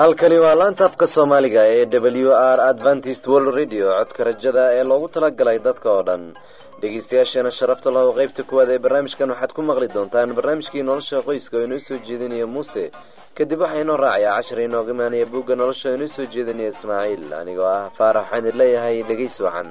halkani waa laanta afka soomaaliga ee w r adventist world radio. Codka rajada ee loogu talagalay dadka oo dhan dhegeystayaasheena sharafta lahow qaybta kuwaad ee barnaamijkan waxaad ku maqli doontaan barnaamijkii nolosha qoyska oo inoo soo jeedinaya muuse. Kadib waxaa inoo raacayaa cashar inooga imaanaya buugga nolosha oo inoo soo jeedinaya ismaaciil anigoo ah faarax waxaan idin leeyahay dhegeys wacan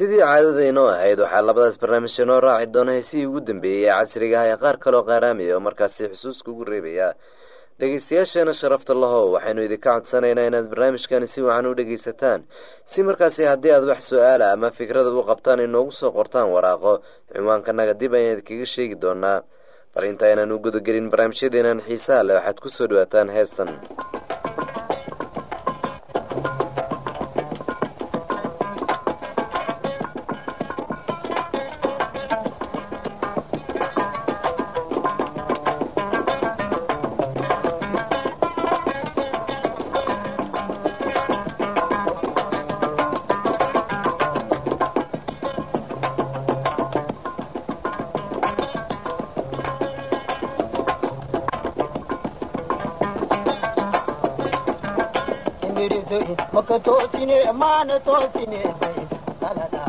sidii caadada inoo ahayd waxaa labadaas barnaamij inoo raaci doona heesihii ugu dambeeyey ee casriga ah ee qaar kaloo qaaraamaya oo markaasi xusuuska ugu reebaya. Dhegeystayaasheena sharafta lahow waxaynu idinka codsanaynaa inaad barnaamijkani si wacan u dhegeysataan si markaasi haddii aad wax su'aala ama fikrada u qabtaan inoogu soo qortaan waraaqo. Cinwaankanaga dib ayaan idinkaga sheegi doonaa. Bal inta aynaan u gudagelin barnaamijyadeenan xiisaha leh waxaad ku soo dhawaataan heestan birzoe maka tosine mana tosine bai kalala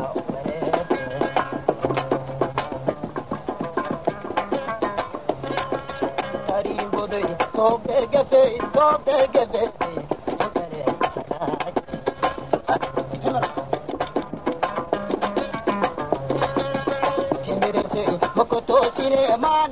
Talk that cafe, talk that cafe. man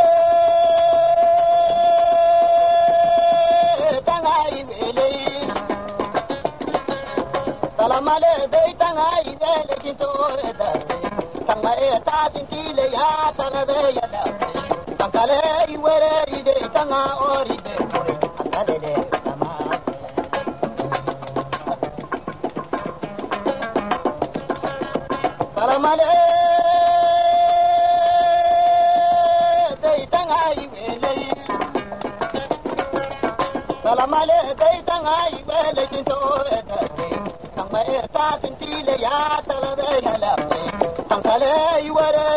taas intii layaa taladeeyada tan kale i wereeride tanga oride kore akalele damaate kalamale daytanga iweley kalamale daytanga iweley kinto edate tanga taas intii layaa taladeeyada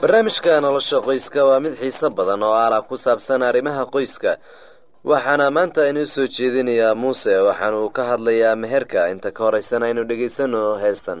barnaamijka nolosha qoyska waa mid xiiso badan oo alah ku saabsan arrimaha qoyska. Waxaana maanta inoo soo jeedinayaa muuse waxaana uu ka hadlayaa meherka. Inta ka horeysana aynu dhegaysano heestan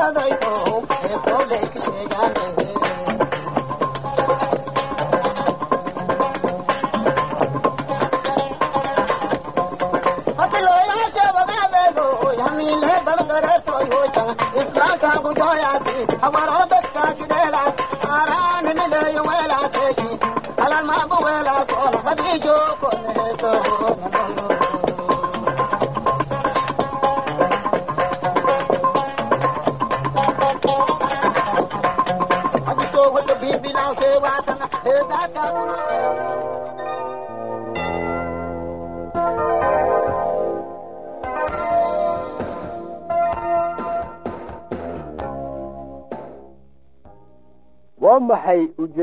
waa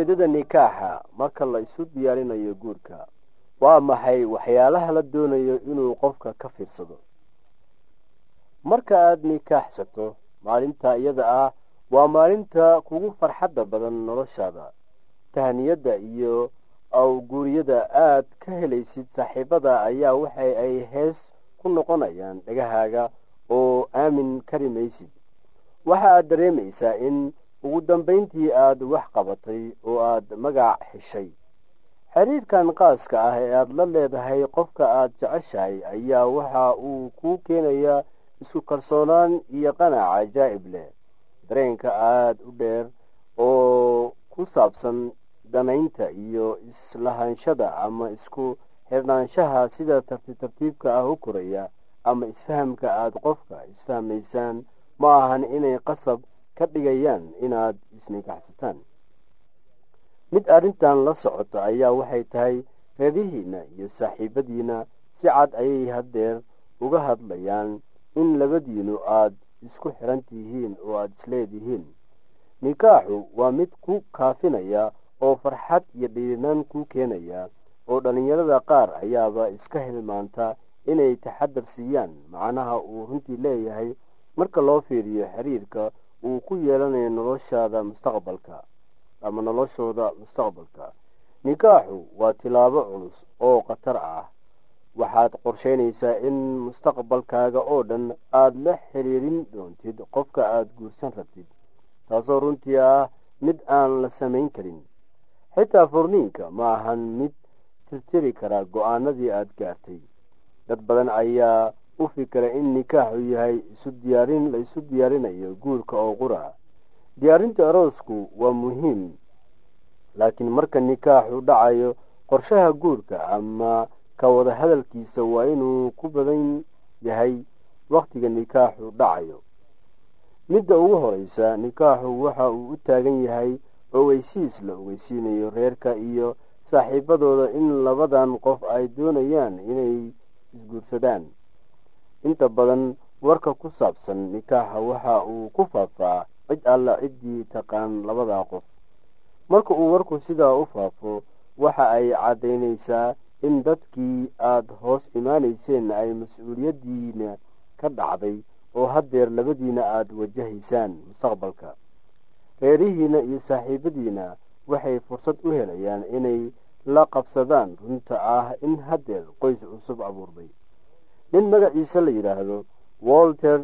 ujeeddada nikaaxa marka la isu diyaarinayo guurka waa maxay waxyaalaha la doonayo inuu qofka ka fiirsado? Marka aada nikaaxsato maalinta iyada ah waa maalinta kugu farxadda badan noloshaada tahniyadda iyo awguuriyada aad ka helaysid saaxiibada ayaa waxa ay hees ku noqonayaan dhagahaaga oo aamin kari maysid waxa aad dareemaysaa in ugu dambayntii aada wax qabatay oo aada magac heshay xiriirkan qaaska ah ee aada la leedahay qofka aada jeceshahay ayaa waxa uu kuu keenayaa isku kalsoonaan iyo qanac cajaa'ib leh. Dareenka aada u dheer oo ku saabsan danaynta iyo islahaanshada ama isku xirnaanshaha sida tartiib tartiibka ah u koraya ama isfahamka aada qofka isfahmaysaan ma ahan inay qasab ka dhigayaan inaad isnikaxsataan mid arrintan la socota ayaa waxay tahay reerihiinna iyo saaxiibadiina si cad ayay haddeer uga hadlayaan in labadiinu aada isku xiran tihiin oo aada isleedihiin nikaaxu waa mid ku kaafinaya oo farxad iyo dhiirinaan kuu keenaya oo dhallinyarada qaar ayaaba iska hilmaanta inay taxadar siiyaan macnaha uu runtii leeyahay marka loo fiiriyo xiriirka uu ku yeelanayo noloshaada mustaqbalka ama noloshooda mustaqbalka. Nikaaxu waa tilaabo culus oo khatar ah. Waxaad qorsheynaysaa in mustaqbalkaaga oo dhan aada la xiriirin doontid qofka aada guursan rabtid taasoo runtii ah mid aan la samayn karin. Xitaa furniinka ma ahan mid tirtiri kara go'aanadii aada gaartay. Dad badan ayaa u fikira in nikaaxu yahay isu diyaarin la isu diyaarinayo guurka oo qura diyaarinta aroosku waa muhiim laakiin marka nikaaxu dhacayo qorshaha guurka ama ka wada hadalkiisa waa inuu ku badan yahay wakhtiga nikaaxu dhacayo. Midda ugu horeysa nikaaxu waxa uu u taagan yahay ogeysiis la ogeysiinayo reerka iyo saaxiibadooda in labadan qof ay doonayaan inay isguursadaan inta badan warka ku saabsan nikaaxa waxa uu ku faafaa cid alla ciddii taqaan labadaa qof. Marka uu warku sidaa u faafo waxa ay caddaynaysaa in dadkii aada hoos imaanayseen ay mas'uuliyaddiina ka dhacday oo haddeer labadiina aada wajahaysaan mustaqbalka. Reerihiina iyo saaxiibadiina waxay fursad u helayaan inay la qabsadaan runta ah in haddeer qoys cusub abuurmay nin magaciisa la yidhaahdo walter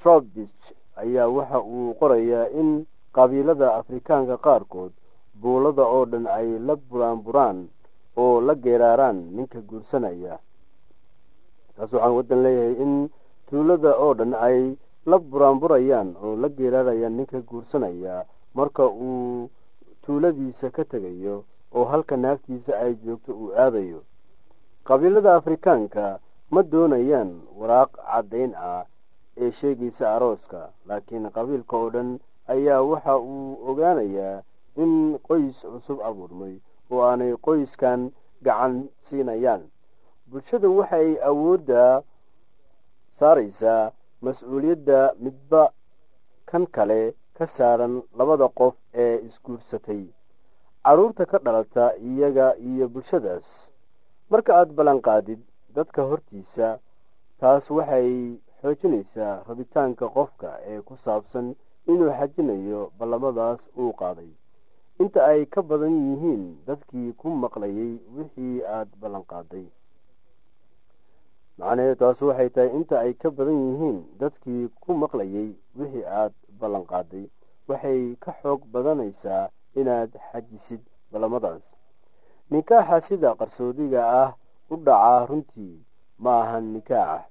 trobich ayaa waxa uu qorayaa in qabiilada afrikaanka qaarkood buulada oo dhan ay la buraanburaan oo la geeraaraan ninka guursanaya. Taas waxaan waddan leeyahay in tuulada oo dhan ay la buraanburayaan oo la geeraarayaan ninka guursanaya. Marka uu tuuladiisa ka tegayo oo halka naagtiisa ay joogto uu aadayo. Qabiilada afrikaanka ma doonayaan waraaq caddayn ah ee sheegaysa arooska laakiin qabiilka oo dhan ayaa waxa uu ogaanayaa in qoys cusub abuurmay oo aanay qoyskan gacan siinayaan. Bulshadu waxay awoodda saaraysaa mas'uuliyadda midba kan kale ka saaran labada qof ee isguursatay. Carruurta ka dhalata iyaga iyo bulshadaas. Marka aada ballanqaadid dadka hortiisa taas waxay xoojinaysaa rabitaanka qofka ee ku saabsan inuu xajinayo ballamadaas uu qaaday. Inta ay ka badan yihiin dadkii ku maqlayay wixii aada ballanqaaday macnaheedu taas waxay tahay inta ay ka badan yihiin dadkii ku maqlayay wixii aada ballanqaaday waxay ka xoog badanaysaa inaad xajisid ballamadaas. Nikaaxa sida qarsoodiga ah u dhacaa runtii ma ahan nikaax.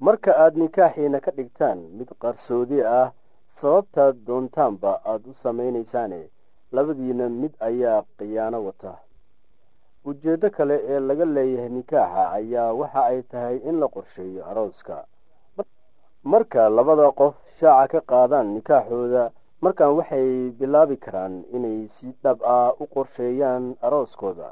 Marka aada nikaaxiina ka dhigtaan mid qarsoodi ah sababtaad doontaanba aada u samaynaysaane labadiina mid ayaa khiyaano wata. Ujeeddo kale ee laga leeyahay nikaaxa ayaa waxa ay tahay in la qorsheeyo arooska. Marka labada qof shaaca ka qaadaan nikaaxooda markan waxay bilaabi karaan inay si dhab ah u qorsheeyaan arooskooda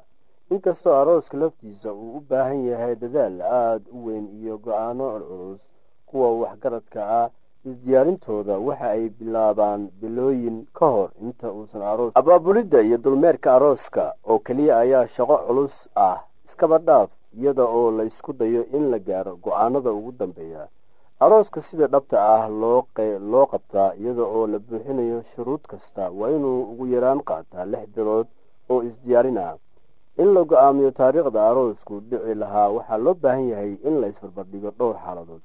inkastoo arooska laftiisa uu u baahan yahay dadaal aada u weyn iyo go'aano culculus kuwa waxgaradka ah isdiyaarintooda waxa ay bilaabaan bilooyin ka hor inta uusan aroos abaabulidda iyo dulmeerka arooska oo keliya ayaa shaqo culus ah iskaba dhaaf iyada oo la ysku dayo in la gaaro go'aanada ugu dambeeya. Arooska sida dhabta ah loo qabtaa iyada oo la buuxinayo shuruud kasta waa inuu ugu yaraan qaataa lix bilood oo isdiyaarin ah in la go'aamiyo taariikhda aroosku dhici lahaa waxaa loo baahan yahay in la isbarbardhigo dhowr xaaladood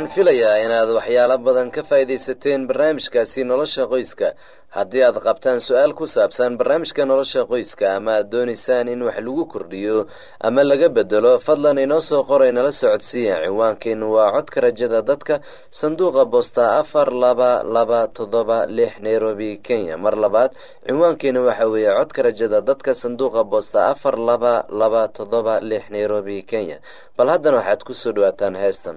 waxaan filayaa inaad waxyaalo badan ka faa'iidaysateen barnaamijkaasi nolosha qoyska. Haddii aad qabtaan su'aal ku saabsan barnaamijka nolosha qoyska ama aad doonaysaan in wax lagu kordhiyo ama laga bedelo fadlan inoo soo qoray nala socodsiiya ciwaankeenu waa codka rajada dadka sanduuqa boosta afar laba laba toddoba lix nairobi kenya. Mar labaad ciwaankeenu waxa weeye codka rajada dadka sanduuqa boosta afar laba laba toddoba lix nairobi kenya. Bal haddana waxaad ku soo dhawaataan heestan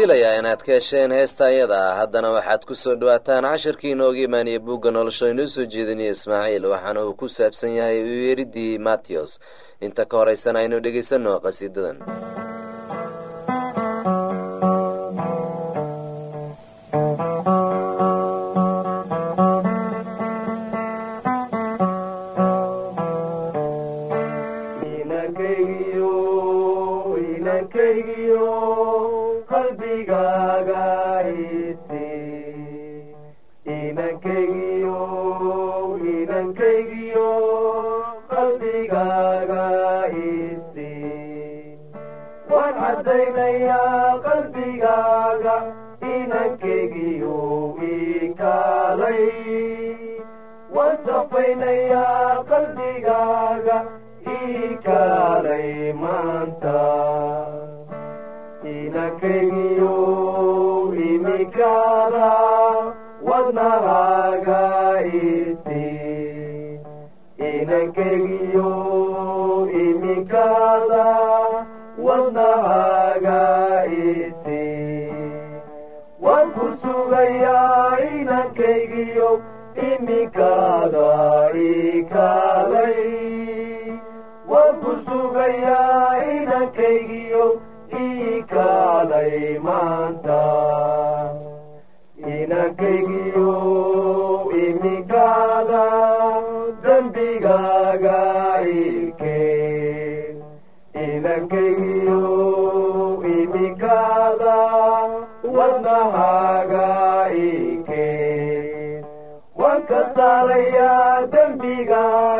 filayaa inaad ka hesheen heesta ayada haddana waxaad ku soo dhawaataan cashirkii inooga imaanaya buugga nolosha inoo soo jeedinaya ismaaciil waxaana uu ku saabsan yahay uyeeridii matiyos inta ka horaysana aynu dhegaysanno た田舎によ意味からわならがいて田舎によ意味からわならがいてわくすがや田舎によ意味からいかない ku sugayaa inankaygiyo ii kaalay maanta inankaygiyo iminkaada dembigaaga ilkeen inankaygiyo iminkaada wadnahaaga ilkeen waan ka saarayaa dembigaaga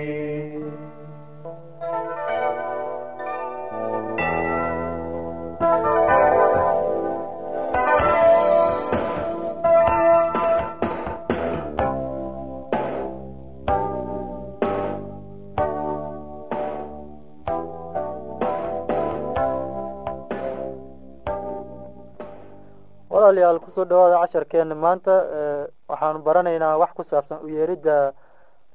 walaalayaal ku soo dhawaada casharkeena. Maanta waxaanu baranaynaa wax ku saabsan u yeeridda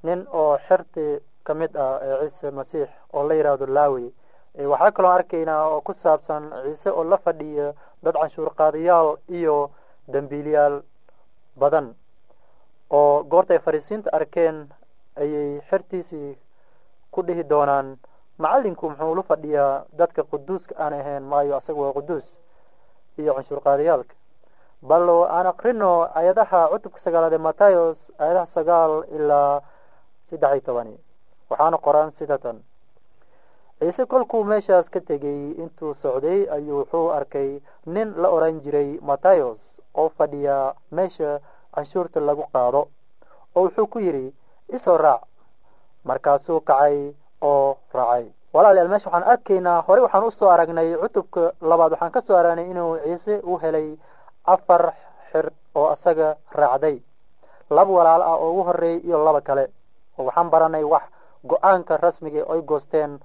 nin oo xerti ka mid ah ee ciise masiix oo la yidhaahdo laawi waxaa kaloo arkaynaa oo ku saabsan ciise oo la fadhiya dad canshuur qaadayaal iyo dembiilyaal badan oo goorta ay fariisiinta arkeen ayay xertiisii ku dhihi doonaan macallinku muxuu la fadhiyaa dadka quduuska aan ahayn? Maayo asaga waa quduus. Iyo canshuur qaadayaalka bal aan akrino ayadaha cutubka sagaalaad ee matayos ayadaha sagaal ilaa saddex iyo tobani. Waxaana qoran sida tan ciise kolkuu meeshaas ka tegey intuu socday ayuu wuxuu arkay nin la oran jiray matayos oo fadhiya meesha canshuurta lagu qaado oo wuxuu ku yidhi isoo raac. Markaasuu kacay oo raacay. Walaalayaal meesha waxaan arkaynaa horey waxaan u soo aragnay cutubka labaad. Waxaan ka soo aragnay inuu ciise u helay afar xir oo asaga raacday. Laba walaalo ah oo ugu horeeyay iyo laba kale. Oo waxaan baranay wax go'aanka rasmiga ay goosteen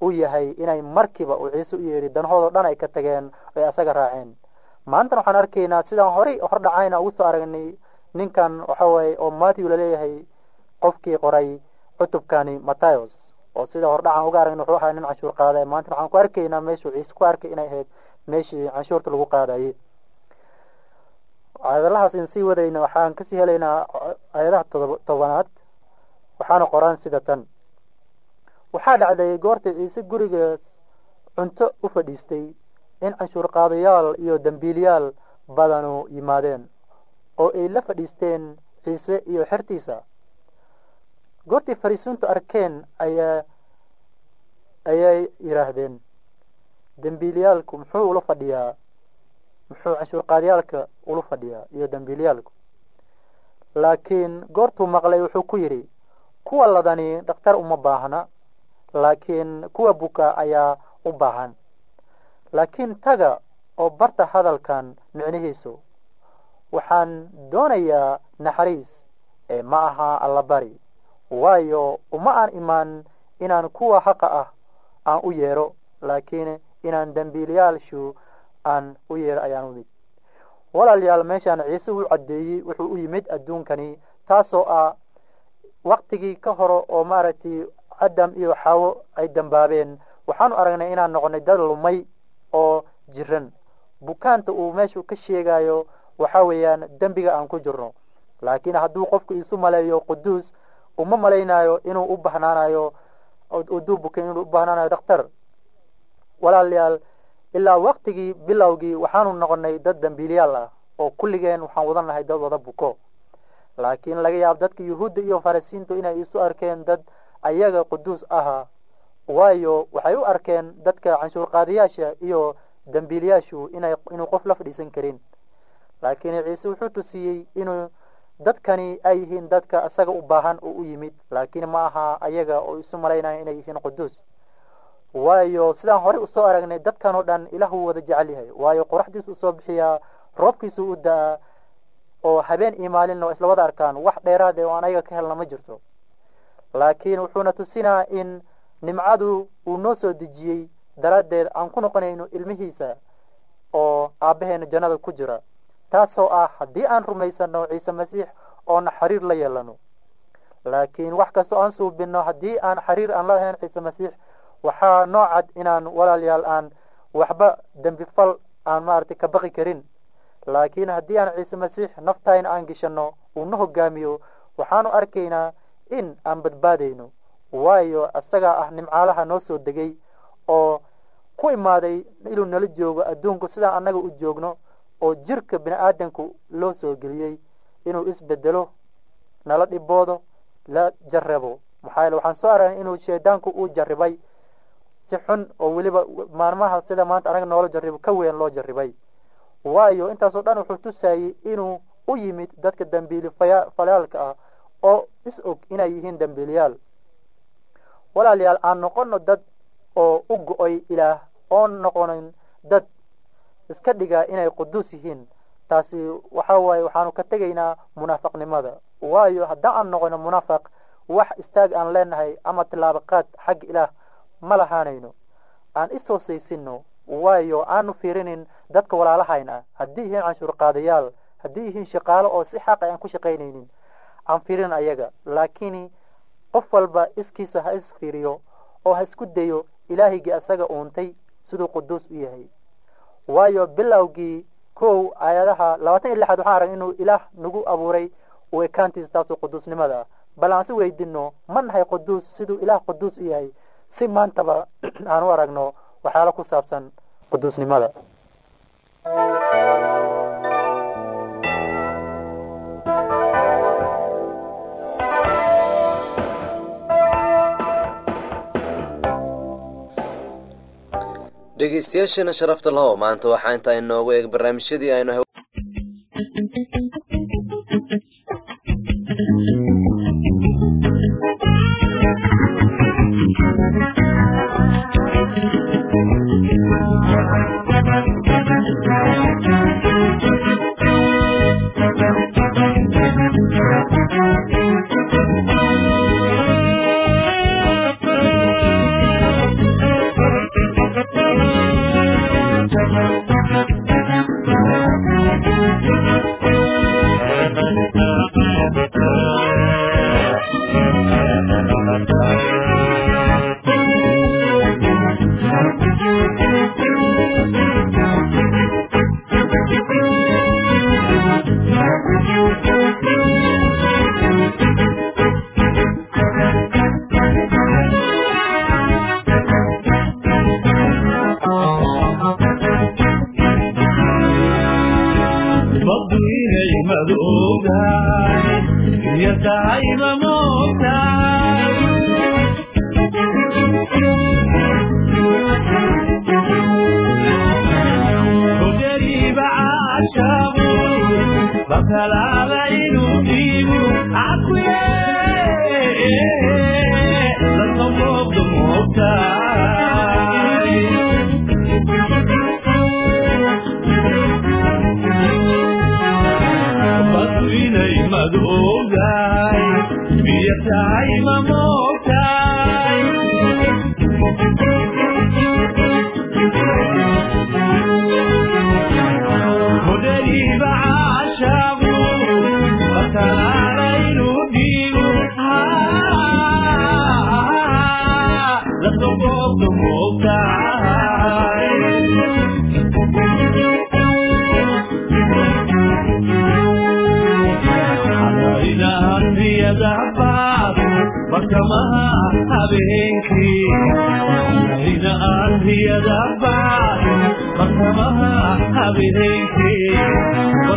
u yahay inay markiiba uu ciise u yeedhi danahoodo dhan ay ka tageen ay asaga raaceen. Maantana waxaan arkaynaa sidaan horey hordhacayna ugu soo aragnay ninkan waxa waaye oo matthew la leeyahay qofkii qoray cutubkani matthayos. Oo sida hordhacan uga aragna wuxuu ahaa nin canshuur qaada maantana waxaan ku arkaynaa meeshuu ciise ku arkay inay ahayd meeshii canshuurta lagu qaadayay aayadalahaas in sii wadayna waxaan ka sii helaynaa aayadaha tobanaad. Waxaana qoraan sida tan. Waxaa dhacday goortii ciise gurigaas cunto u fadhiistay in canshuur qaadayaal iyo dembiilyaal badanu yimaadeen oo ay la fadhiisteen ciise iyo xertiisa. Goortii fariisiintu arkeen ayaa ayay yidhaahdeen dembiilyaalku muxuu ula fadhiyaa muxuu canshuur qaadayaalka ula fadhiyaa iyo dembiilyaalku laakiin goortuu maqlay wuxuu ku yidhi kuwa ladani dhakhtar uma baahna laakiin kuwa buka ayaa u baahan. Laakiin taga oo barta hadalkan micnihiisu waxaan doonayaa naxariis ee ma aha allabari waayo uma aan imaan inaan kuwa haqa ah aan u yeedho laakiin inaan dembiilayaalshu aan u yeedho ayaan u mid. Walaalayaal meeshaan ciise uu caddeeyey wuxuu u yimid adduunkani taasoo ah waktigii ka hore oo maaragtay adam iyo xaawo ay dambaabeen. Waxaanu aragnay inaan noqonay dad lumay oo jiran. Bukaanta uu meeshu ka sheegayo waxa weeyaan dembiga aan ku jirno. Laakiin hadduu qofku isu maleeyo quduus uma malaynayo inuu u bahnaanayo uduu bukin inuu u bahnaanayo dhakhtar. Walaalayaal ilaa waktigii bilowgii waxaanu noqonay dad dembiilyaal ah oo kulligeen waxaan wadan nahay dad wada buko. Laakiin laga yaabo dadka yuhuudda iyo farisiintu inay isu arkeen dad ayaga quduus ahaa waayo waxay u arkeen dadka canshuur qaadayaasha iyo dembiilyaashu inay inuu qof la fadhiisan karin. Laakiin ciise wuxuu tusiyey inuu dadkani ay yihiin dadka isaga u baahan oo u yimid laakiin ma aha ayaga oo isu malaynaya inay yihiin quduus waayo sidaan horey u soo aragnay dadkan oo dhan ilaahuu wada jecel yahay. Waayo qoraxdiisu u soo bixiyaa roobkiisu u da'a oo habeen iyo maalinna isla wada arkaan wax dheeraad ee oo aan ayaga ka helna ma jirto. Laakiin wuxuuna tusinaa in nimcadu uu noo soo dejiyey daraaddeed aan ku noqonayno ilmihiisa oo aabbaheena jannada ku jira. Taasoo ah haddii aan rumaysano ciise masiix oona xiriir la yeelano laakiin wax kastoo aan suubinno haddii aan xiriir aan la ciise masiix waxaa noocad inaan walaalayaal aan waxba dembi fal aan maaragtay ka baqi karin. Laakiin haddii aan ciise masiix naftayna aan geshanno uu na hogaamiyo waxaanu arkaynaa in aan badbaadayno. Waayo isagaa ah nimcaalaha noo soo degay oo ku imaaday inuu nala joogo adduunku sidaan annaga u joogno oo jirka bini aadanku loo soo geliyey inuu isbedelo nala dhiboodo la jarrabo. Maxaa yeele waxaan soo aragnay inuu shaydaanku uu jarribay si xun oo weliba maalmaha sida maanta anaga noola jarribo ka weyn loo jarribay. Waayo intaasoo dhan wuxuu tusayey inuu u yimid dadka dambiili falayaalka ah oo is og inay yihiin dambiiliyaal. Walaalayaal aan noqono dad oo u go-oy ilaah oon noqonin dad iska dhigaa inay quduus yihiin. Taasi waxa waaye waxaanu ka tegaynaa munaafaqnimada waayo haddaan aan noqono munaafaq wax istaag aan leenahay ama tilaabo qaad xagga ilaah ma lahaanayno. Aan ishoosaysinno waayo aanu fiirinin dadka walaalahayn ah. Haddii yihiin canshuur qaadayaal haddii yihiin shaqaalo oo si xaqa aan ku shaqaynaynin aan fiirinin ayaga. Laakiin qof walba iskiisa ha is fiiriyo oo ha isku dayo ilaahigii asaga uuntay siduu quduus u yahay. Waayo bilowgii kow aayadaha labaatan iyo lixaad waxaan arag inuu ilaah nagu abuuray u ekaantiisa taasoo quduusnimada. Ah bal aan si weydinno ma nahay quduus siduu ilaah quduus u yahay si maantaba aan u aragno waxyaalo ku saabsan quduusnimada. Dhegeystayaasheena sharafta lahow maanta waxaa intaa inoogu eeg barnaamijyadii aynu lugar. E essa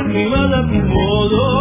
adahana